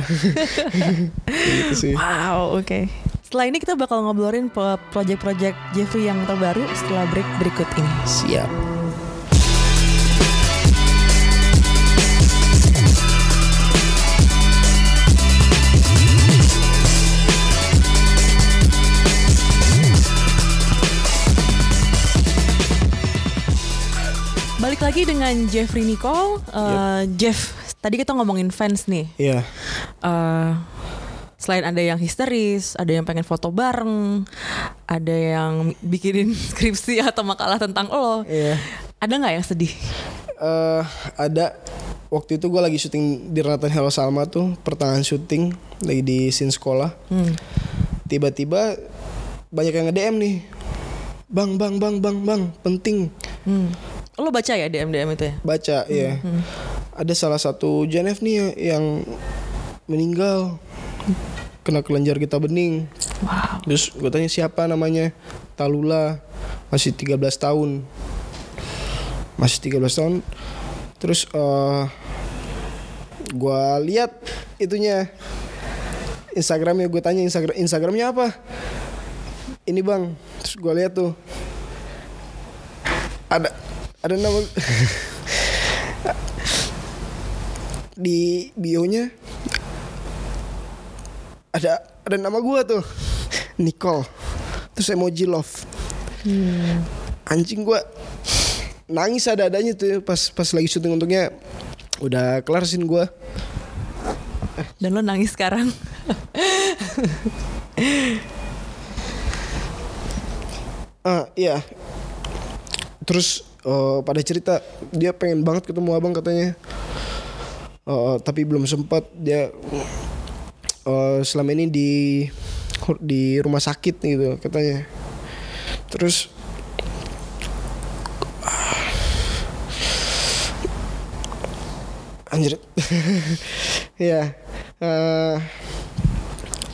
gitu sih Wow, oke. Setelah ini kita bakal ngobrolin project-project Jeffrey yang terbaru setelah break berikut ini. siap Balik lagi dengan Jeffrey Nicole. Eh, Jeff, tadi kita ngomongin fans nih. iya Eh, selain ada yang histeris, ada yang pengen foto bareng, ada yang bikinin skripsi atau makalah tentang lo. iya Ada nggak yang sedih? eh ada waktu itu gue lagi syuting di Renatan Hello Salma tuh pertengahan syuting lagi di scene sekolah tiba-tiba banyak yang nge DM nih bang bang bang bang bang penting Hmm. Lo baca ya DM DM itu ya? baca ya ada salah satu Janef nih yang meninggal. Kena kelenjar getah bening. Wow. terus gue tanya siapa namanya? Talula. Masih 13 tahun. Masih 13 tahun. Terus eh gue lihat itunya. Instagramnya gue tanya Instagram Instagramnya apa? Ini bang. Terus gue lihat tuh. Ada ada nama di bionya ada ada nama gua tuh. Nicole. Terus emoji love. Anjing gua nangis ada adanya tuh pas pas lagi syuting. Untungnya udah kelar scene gua. Dan lo nangis sekarang. ah iya. Terus uh, pada cerita dia pengen banget ketemu abang katanya. Uh, tapi belum sempat. Dia uh, selama ini di di rumah sakit gitu katanya. Terus anjir. Ya uh,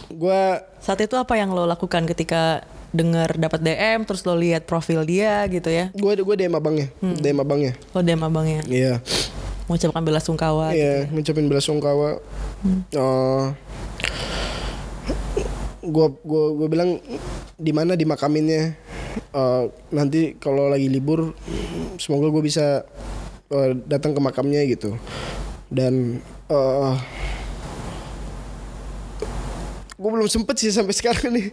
gue saat itu apa yang lo lakukan ketika dengar dapat DM terus lo lihat profil dia gitu ya? gua gua DM abangnya. DM abangnya. Lo DM abangnya Iya. mengucapkan bela sungkawa. Iya, ngucapin bela sungkawa. Eh, gua gua gua bilang di mana dimakaminnya. Eh, nanti kalau lagi libur semoga gue bisa eh, datang ke makamnya gitu. Dan eh gue belum sempet sih sampai sekarang nih.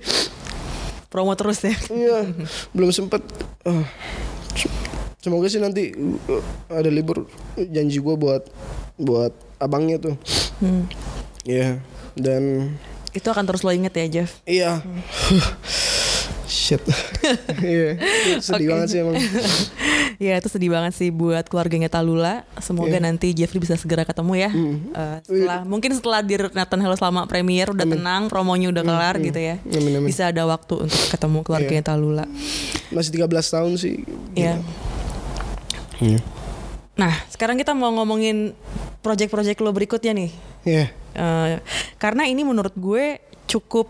Promo terus ya. Iya, belum sempet. Eh, semoga sih nanti eh, ada libur. Janji gue buat buat abangnya tuh. Iya, dan Itu akan terus lo inget ya Jeff. iya. Shit. Iya, sedih Oke. banget sih emang. Ya itu sedih banget sih buat keluarganya Talula. Semoga Iya. nanti Jeffrey bisa segera ketemu ya. Eh, setelah mungkin setelah di Nathan Hello selama premier udah tenang, promonya udah kelar gitu ya. Amin, amin. Bisa ada waktu untuk ketemu keluarganya Talula. Masih 13 tahun sih. Iya. Iya. Nah, sekarang kita mau ngomongin project-project lo berikutnya nih. Iya. Eh, karena ini menurut gue cukup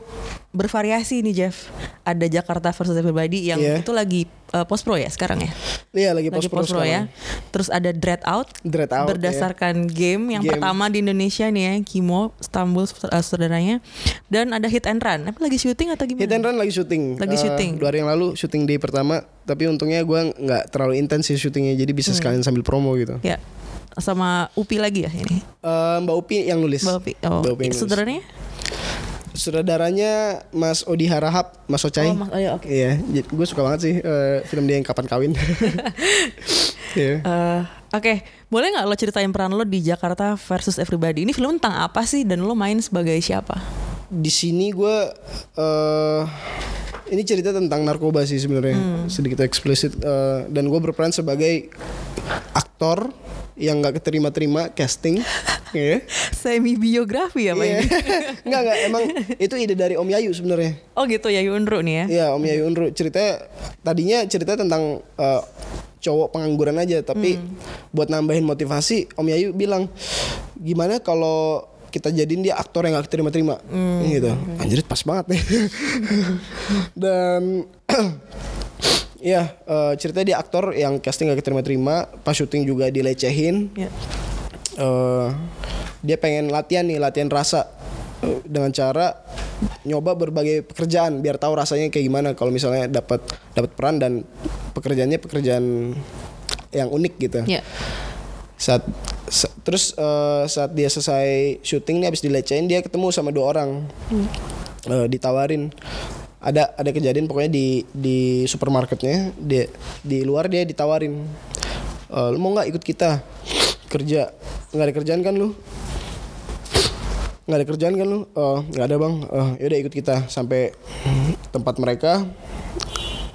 bervariasi nih Jeff. Ada Jakarta versus Everybody yang Iya. itu lagi eh, post pro ya sekarang ya. Iya, lagi lagi post pro post pro ya. Terus ada Dread Out, Dread Out, berdasarkan game yang Game. pertama di Indonesia nih ya, Kimo, Istanbul uh, saudaranya. Dan ada Hit and Run. Apa lagi syuting atau gimana? Hit and Run lagi syuting. Lagi Eh, syuting. Dua hari yang lalu syuting day pertama, tapi untungnya gue nggak terlalu intens sih syutingnya, jadi bisa Hmm. sekalian sambil promo gitu. Ya. Sama Upi lagi ya ini. Eh, Mbak Upi yang nulis. Mbak Upi. Oh, Mbak Upi yang nulis. saudaranya? Sutradaranya Mas Odi Harahap, Mas Ocai. Oh, Mas- iya, oke. Iya, gue suka banget sih eh, film dia yang kapan kawin. Iya. Eh, Oke, boleh nggak lo ceritain peran lo di Jakarta versus Everybody? Ini film tentang apa sih dan lo main sebagai siapa? Di sini gue eh ini cerita tentang narkoba sih sebenarnya, Hmm. sedikit eksplisit eh, dan gue berperan sebagai aktor yang nggak keterima-terima casting, ya. Semi biografi ya, Pak? Ini? Enggak enggak emang itu ide dari Om Yayu sebenarnya. Oh gitu ya, Yunru nih ya. Iya Om Yayu Unru ceritanya tadinya cerita tentang eh, cowok pengangguran aja tapi buat nambahin motivasi Om Yayu bilang gimana kalau kita jadiin dia aktor yang gak terima-terima gitu anjir pas banget nih dan ya eh, cerita dia aktor yang casting gak terima-terima pas syuting juga dilecehin Ya. Eh dia pengen latihan nih latihan rasa. Dengan cara nyoba berbagai pekerjaan biar tahu rasanya kayak gimana kalau misalnya dapat dapat peran dan pekerjaannya pekerjaan yang unik gitu. Ya. saat sa- terus eh, saat dia selesai syuting nih habis dilecehin dia ketemu sama dua orang. Eh, ditawarin. Ada ada kejadian pokoknya di di supermarketnya dia di luar dia ditawarin "Eh, lu mau nggak ikut kita kerja nggak ada kerjaan kan lu? Nggak ada kerjaan kan lu? "Eh, nggak ada bang. Eh, yaudah ikut kita sampai tempat mereka.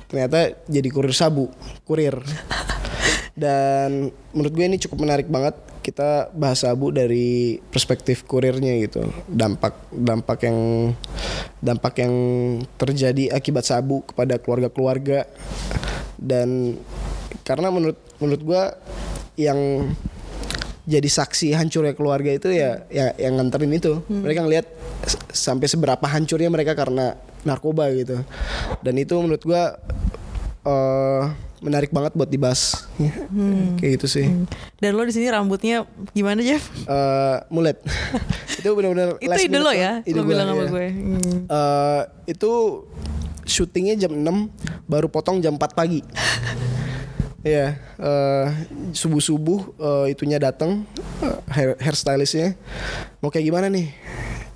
Ternyata jadi kurir sabu kurir. Dan menurut gue ini cukup menarik banget kita bahas sabu dari perspektif kurirnya gitu. Dampak dampak yang dampak yang terjadi akibat sabu kepada keluarga-keluarga. Dan karena menurut menurut gue yang jadi saksi hancurnya keluarga itu ya ya yang nganterin itu mereka ngelihat sampai seberapa hancurnya mereka karena narkoba gitu dan itu menurut gua eh menarik banget buat dibahas kayak gitu sih Dan lo di sini rambutnya gimana Jeff? Eh, mulet itu benar-benar Itu last ide lo ya? Ide Lo bilang sama iya. gue. Hmm. Eh, itu syutingnya jam 6 baru potong jam 4 pagi Iya, eh, subuh-subuh eh, itunya datang eh, hair hairstylistnya mau kayak gimana nih?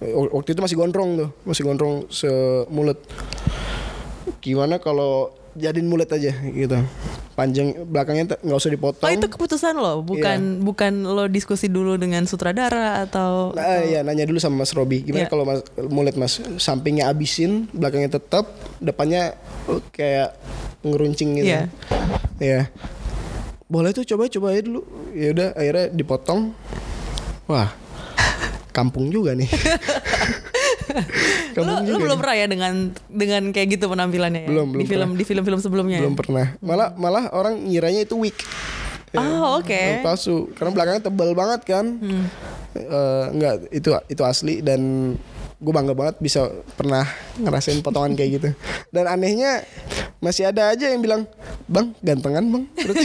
Waktu itu masih gondrong tuh, masih gondrong semulut. Gimana kalau jadiin mulet aja gitu, panjang belakangnya nggak usah dipotong. Oh itu keputusan lo, bukan bukan lo diskusi dulu dengan sutradara atau Nah, iya nanya dulu sama Mas Robi. Gimana Iya. kalau Mas mulet Mas sampingnya abisin, belakangnya tetap, depannya uh, kayak ngeruncing gitu. Iya. Iya. Boleh tuh coba coba aja dulu. Ya udah akhirnya dipotong. Wah. Kampung juga nih. kampung lo juga. belum pernah ya dengan dengan kayak gitu penampilannya ya? Belum, di belum film pernah. di film-film sebelumnya. ya? Belum pernah. Malah malah orang ngiranya itu wig. Oh, oke. Rambut palsu karena belakangnya tebal banget kan Eh, enggak itu itu asli dan gue bangga banget bisa pernah ngerasain potongan kayak gitu dan anehnya masih ada aja yang bilang bang gantengan bang Terus,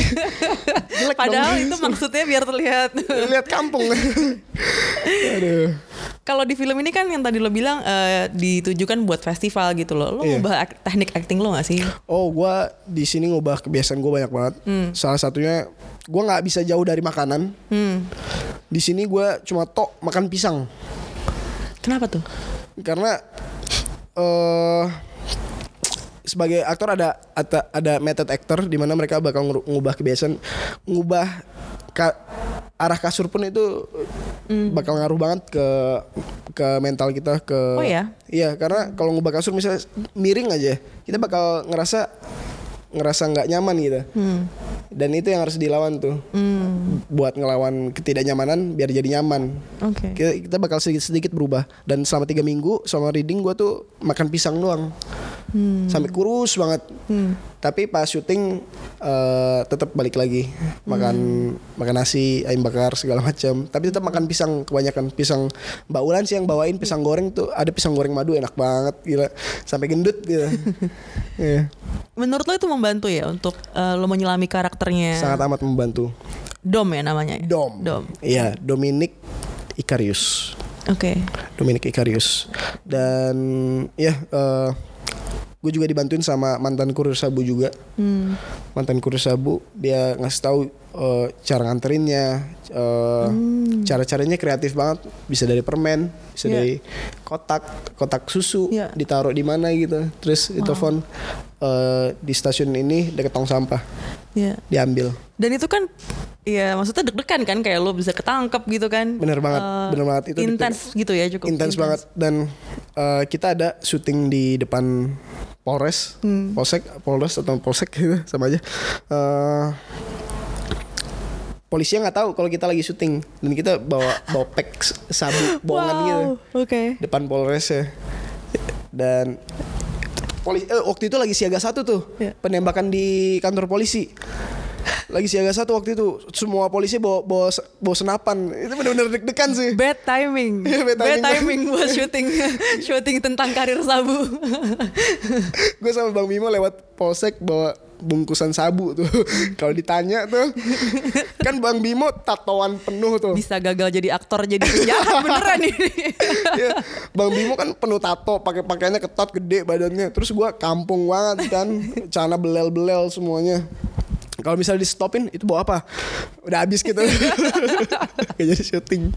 jelek Padahal dong. itu maksudnya biar terlihat. lihat kampung aduh Kalau di film ini kan yang tadi lo bilang eh, ditujukan buat festival gitu loh. Lo Iya. ngubah ak- teknik acting lo gak sih? Oh, gua di sini ngubah kebiasaan gue banyak banget. Salah satunya gua nggak bisa jauh dari makanan. Hmm. Di sini gua cuma tok makan pisang Kenapa tuh? karena eh sebagai aktor ada ada, ada method actor di mana mereka bakal ngubah kebiasaan, ngubah ka- arah kasur pun itu bakal ngaruh banget ke ke mental kita ke Oh ya? Iya, karena kalau ngubah kasur misalnya miring aja, kita bakal ngerasa ngerasa nggak nyaman gitu. Dan itu yang harus dilawan tuh. Buat ngelawan ketidaknyamanan biar jadi nyaman. Oke. Kita, kita bakal sedikit-sedikit berubah. Dan selama tiga minggu selama reading gua tuh makan pisang doang. Sampai kurus banget. Tapi pas syuting eh, tetap balik lagi makan makan nasi, ayam bakar segala macam. Tapi tetap makan pisang kebanyakan pisang Mbak Ulan sih yang bawain pisang goreng tuh ada pisang goreng madu enak banget gila sampai gendut gitu. Iya. Menurut lo itu membantu ya untuk eh, lo menyelami karakternya Sangat amat membantu. Dom ya namanya? ya? Dom. Dom. Iya, Dominic Ikarius. Oke. Dominic Ikarius. Dan ya gue juga dibantuin sama mantan kurir sabu juga. Mantan kurir sabu dia ngasih tahu eh, cara nganterinnya, eh, cara-caranya kreatif banget. Bisa dari permen, bisa Iya. dari kotak, kotak susu, Iya. ditaruh di mana gitu. Terus ditelepon eh, di stasiun ini dekat tong sampah, Iya. diambil. Dan itu kan ya maksudnya deg-degan kan kayak lo bisa ketangkep gitu kan. Bener banget, Eh, bener banget. Itu intens gitu ya cukup. intens banget dan eh, kita ada syuting di depan Polres, Polsek, Polres atau Polsek gitu sama aja. Eh polisinya nggak tahu kalau kita lagi syuting dan kita bawa bawa pack sabu bohongan Wow, gitu Oke. depan Polres ya dan polisi eh, waktu itu lagi siaga satu tuh Iya. penembakan di kantor polisi lagi siaga satu waktu itu semua polisi bawa bawa, bawa senapan itu benar-benar deg-degan sih Bad timing. Iya, bad timing. timing buat syuting syuting tentang karir sabu. gue sama Bang Bimo lewat polsek bawa bungkusan sabu tuh. Kalau ditanya tuh, kan Bang Bimo tatoan penuh tuh. Bisa gagal jadi aktor jadi penjahat beneran ini. Iya, Bang Bimo kan penuh tato, pakai pakaiannya ketat gede badannya. Terus gua kampung banget kan, celana belel-belel semuanya. Kalau misalnya di stopin itu bawa apa? Udah habis gitu. Gak jadi syuting.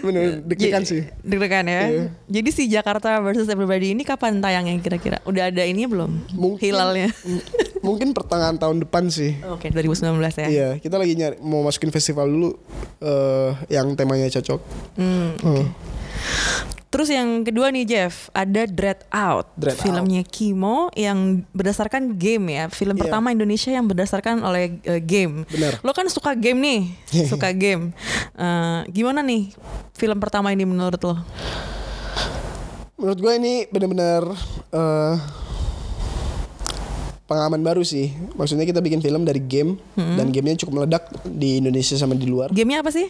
Bener deg-degan sih. Deg-degan ya. Iya. Jadi si Jakarta versus Everybody ini kapan tayangnya kira-kira? Udah ada ini belum? Mungkin- Hilalnya. Mungkin pertengahan tahun depan sih. Oke, 2019 ya. Iya, kita lagi nyari mau masukin festival dulu eh yang temanya cocok. Hmm, Hmm. Terus yang kedua nih Jeff, ada Dread Out, Dread filmnya Kimo yang berdasarkan game ya, film Iya. pertama Indonesia yang berdasarkan oleh eh, game. Bener. Lo kan suka game nih, suka game. Eh, gimana nih film pertama ini menurut lo? Menurut gue ini benar-benar eh pengalaman baru sih. Maksudnya kita bikin film dari game dan gamenya cukup meledak di Indonesia sama di luar. Gamenya apa sih?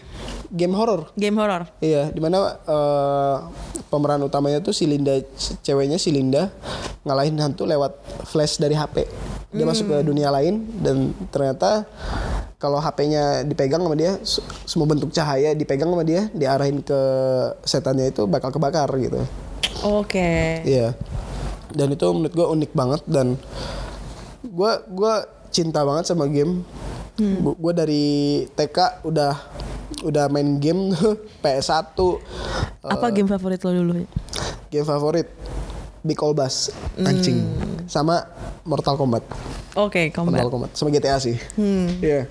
Game horror. Game horror. Iya, di mana eh, pemeran utamanya tuh si Linda, ceweknya si Linda ngalahin hantu lewat flash dari HP. Dia masuk ke dunia lain dan ternyata kalau HP-nya dipegang sama dia, semua bentuk cahaya dipegang sama dia, diarahin ke setannya itu bakal kebakar gitu. Oke. Iya. Dan itu menurut gue unik banget dan gue gua cinta banget sama game. Gue dari TK udah udah main game tuh PS1. Apa game favorit lo dulu? Game favorit Big Ol Bass anjing sama Mortal Kombat. Oke, combat. Mortal Kombat sama GTA sih. Iya.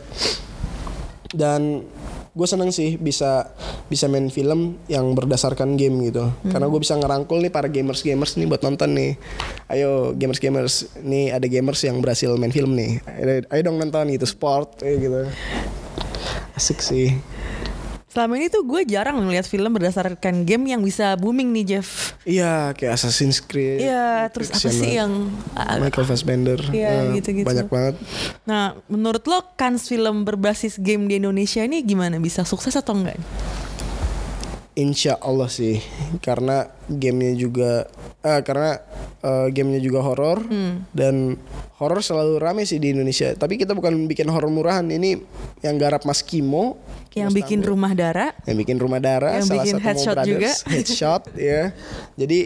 Dan gue seneng sih bisa bisa main film yang berdasarkan game gitu. Karena gue bisa ngerangkul nih para gamers gamers nih buat nonton nih. Ayo gamers gamers nih ada gamers yang berhasil main film nih. Ayo, ayo dong nonton gitu sport kayak gitu. Asik sih Selama ini tuh gue jarang ngeliat film berdasarkan game yang bisa booming nih Jeff. Iya, kayak Assassin's Creed. Iya, terus apa sih yang ah, Michael Fassbender. Iya, Eh, gitu-gitu. Banyak banget. Nah, menurut lo kans film berbasis game di Indonesia ini gimana? Bisa sukses atau enggak? Insya Allah sih, karena gamenya juga, eh, karena eh, gamenya juga horor Hmm. dan horor selalu rame sih di Indonesia. Tapi kita bukan bikin horor murahan, ini yang garap Mas Kimo, Yang bikin rumah darah. yang bikin rumah darah, Yang salah bikin satu Headshot Brothers, juga. headshot ya. Jadi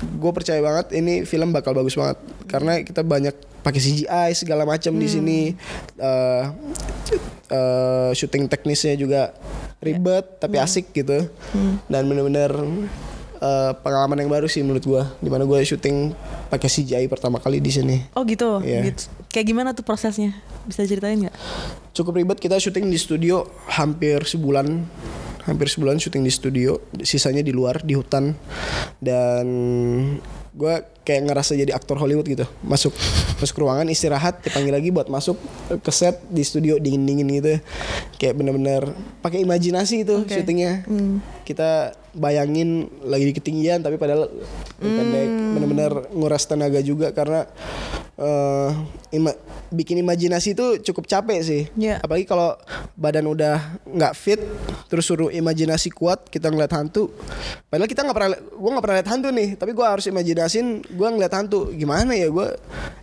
gue percaya banget ini film bakal bagus banget karena kita banyak pakai CGI segala macam Hmm. di sini. Eh, eh, syuting teknisnya juga ribet tapi Hmm. asik gitu dan bener-bener eh, pengalaman yang baru sih menurut gue di mana gue syuting pakai CGI pertama kali di sini Oh gitu. Iya. gitu. Kayak gimana tuh prosesnya? Bisa ceritain nggak? cukup ribet kita syuting di studio hampir sebulan hampir sebulan syuting di studio sisanya di luar di hutan. Dan gue kayak ngerasa jadi aktor Hollywood gitu. Masuk masuk ke ruangan istirahat dipanggil lagi buat masuk ke set di studio dingin dingin gitu. Kayak bener-bener pakai imajinasi itu Oke. syutingnya. Kita bayangin lagi di ketinggian tapi padahal lebih pendek bener-bener nguras tenaga juga karena eh, ima- bikin imajinasi itu cukup capek sih. Iya. apalagi kalau badan udah nggak fit terus suruh imajinasi kuat kita ngeliat hantu. Padahal kita nggak pernah gue nggak pernah lihat hantu nih tapi gue harus imajinasin gue ngeliat hantu. Gimana ya gue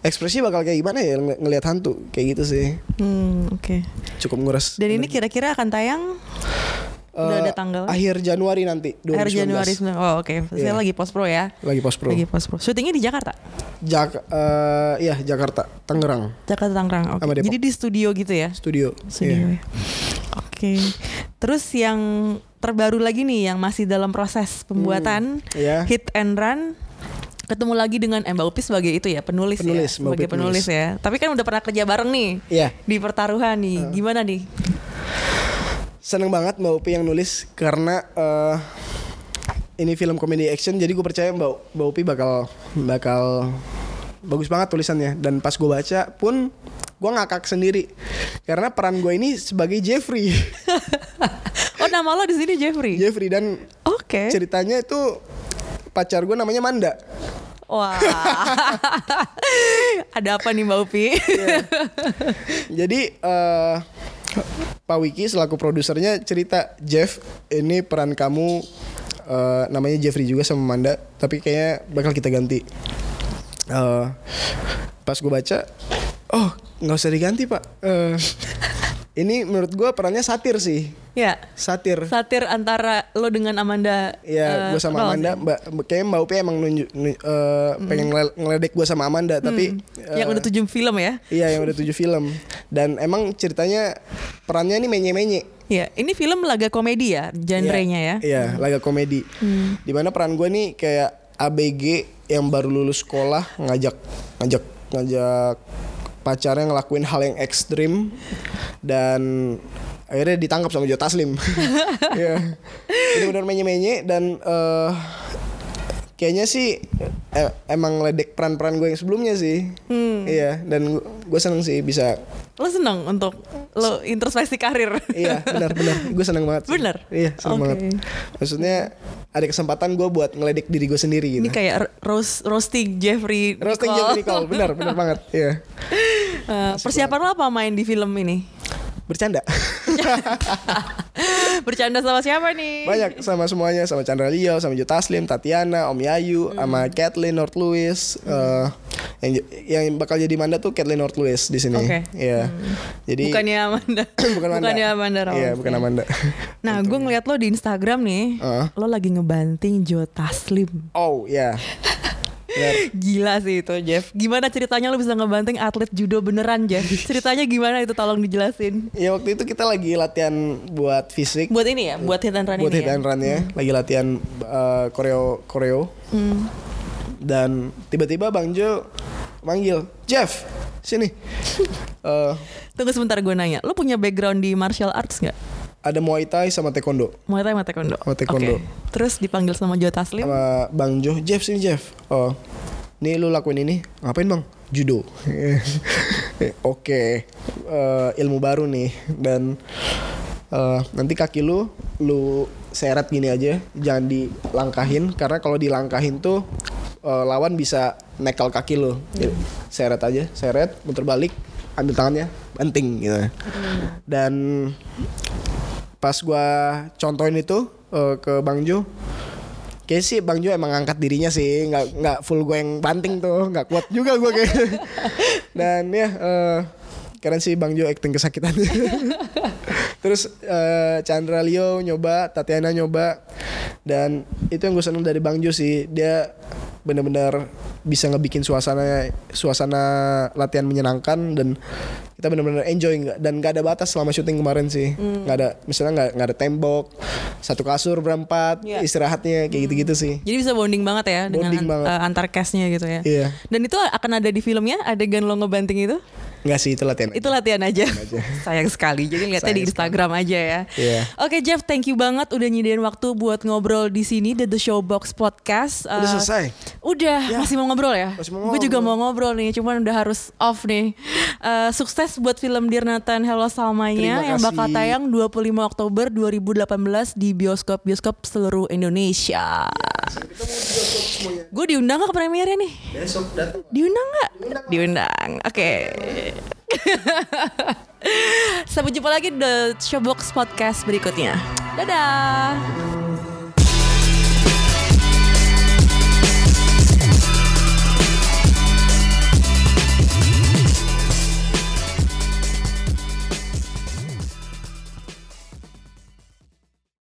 ekspresi bakal kayak gimana ya ng- ngeliat hantu? Kayak gitu sih. Hmm, oke. cukup nguras Dan ini kira-kira akan tayang udah Eh, ada tanggal? akhir Januari nanti 2019 Akhir Januari. sembilan- Oh oke. Saya Iya. lagi post pro ya. lagi post pro Lagi post pro. Syutingnya di Jakarta. Jak eh, iya Jakarta Tangerang Jakarta Tangerang. Oke. Depok. Jadi di studio gitu ya. studio Studio Iya. ya. Oke. Terus yang terbaru lagi nih yang masih dalam proses pembuatan Iya. Hit and Run ketemu lagi dengan eh, Mbak Upi sebagai itu ya penulis, Penulis, ya Mbak Upi sebagai penulis. penulis. ya tapi kan udah pernah kerja bareng nih Iya. di pertaruhan nih gimana nih seneng banget Mbak Upi yang nulis karena eh, ini film komedi action. Jadi gue percaya Mbak Mbak Upi bakal bakal bagus banget tulisannya. Dan pas gue baca pun gue ngakak sendiri. Karena peran gue ini sebagai Jeffrey. Oh nama lo di sini Jeffrey? Jeffrey dan oke. ceritanya itu pacar gue namanya Manda. Wah. Ada apa nih Mbak Upi? Jadi eh Pak Wiki selaku produsernya cerita Jeff ini peran kamu eh, namanya Jeffrey juga sama Manda tapi kayaknya bakal kita ganti. Eh, pas gue baca oh nggak usah diganti pak. Eh, ini menurut gue perannya satir sih ya satir satir antara lo dengan Amanda Iya, eh, gue sama Amanda, ya? mbak, kayaknya Mbak Upi emang nunjuk, nu- eh, pengen ngele- ngeledek gue sama Amanda, tapi Hmm. yang eh, udah tujuh film ya Iya, yang udah tujuh film. Dan emang ceritanya perannya ini menye-menye. Iya, ini film laga komedi ya, genrenya ya. Iya, laga komedi. Di mana peran gue nih kayak ABG yang baru lulus sekolah ngajak ngajak ngajak pacarnya ngelakuin hal yang ekstrim dan akhirnya ditangkap sama Joe Taslim. Iya. Ini benar menye-menye dan eh, kayaknya sih eh, emang ledek peran-peran gue yang sebelumnya sih. Iya, dan gue seneng sih bisa Lo seneng untuk lo introspeksi karir. iya benar benar gue seneng banget sih. Bener? iya seneng Oke. banget maksudnya ada kesempatan gue buat ngeledek diri gue sendiri gitu Ini kayak roast, roasting Jeffrey roasting Nicole. Jeff Nicole benar benar banget iya Eh, persiapan lo apa main di film ini? bercanda Bercanda sama siapa nih? banyak sama semuanya sama Chandra Leo sama Joe Taslim Tatiana Om Yayu sama Kathleen North Lewis eh, yang yang bakal jadi Manda tuh Kathleen North Lewis di sini Oke. iya jadi Bukannya Amanda. bukan Manda Bukannya Amanda Rawls. iya bukan Amanda Nah, gue ngeliat lo di Instagram nih, Heeh. lo lagi ngebanting Joe Taslim. oh iya Benar. Gila sih itu Jeff. Gimana ceritanya lo bisa ngebanting atlet judo beneran Jeff? Ceritanya gimana itu tolong dijelasin. Ya waktu itu kita lagi latihan buat fisik Buat ini ya, buat hit and run buat ini hit ya. and run ya lagi latihan uh, koreo koreo Hmm. dan tiba-tiba bang Jo manggil Jeff sini Eh, Tunggu sebentar gue nanya, lo punya background di martial arts nggak? Ada Muay Thai sama Taekwondo. Muay Thai sama Taekwondo. Sama Taekwondo. Oke. Terus dipanggil sama Joe Taslim. sama bang Jo. Jeff sini Jeff. Oh nih lu lakuin ini. Ngapain bang? Judo. Oke. Eh, ilmu baru nih. Dan eh, nanti kaki lu lu seret gini aja. Jangan dilangkahin. Karena kalau dilangkahin tuh eh, lawan bisa nekel kaki lu. Jadi, seret aja. Seret muter balik ambil tangannya. Banting gitu. Dan pas gua contohin itu eh, ke Bang Jo Kayak sih Bang Jo emang angkat dirinya sih, nggak nggak full gue yang banting tuh, nggak kuat juga gue kayak. Dan ya eh, keren sih Bang Jo acting kesakitan. Terus eh, Chandra Leo nyoba, Tatiana nyoba, dan itu yang gue seneng dari Bang Jo sih, dia benar-benar bisa ngebikin suasana suasana latihan menyenangkan dan kita benar-benar enjoy dan nggak ada batas selama syuting kemarin sih nggak ada misalnya nggak nggak ada tembok satu kasur berempat Iya. istirahatnya kayak gitu-gitu sih Jadi bisa bonding banget ya dengan Bonding banget. eh, antar castnya gitu ya. Iya. Dan itu akan ada di filmnya adegan lo ngebanting itu? nggak sih itu latihan Itu latihan aja. Sayang sekali. Jadi lihatnya di Instagram aja ya. Iya. Oke Jeff, thank you banget udah nyediain waktu buat ngobrol di sini di The Showbox Podcast. Udah Eh, selesai? Udah, Ya. masih mau ngobrol ya? Masih mau Gue juga ngobrol. mau ngobrol nih, cuman udah harus off nih. Eh, sukses buat film Dirnatan Hello Salmanya yang bakal tayang 25 Oktober 2018 di bioskop-bioskop seluruh Indonesia. Gue diundang gak ke premiernya nih? besok datang Diundang gak? Diundang. Oke. Sampai jumpa lagi di The Showbox Podcast berikutnya. Dadah.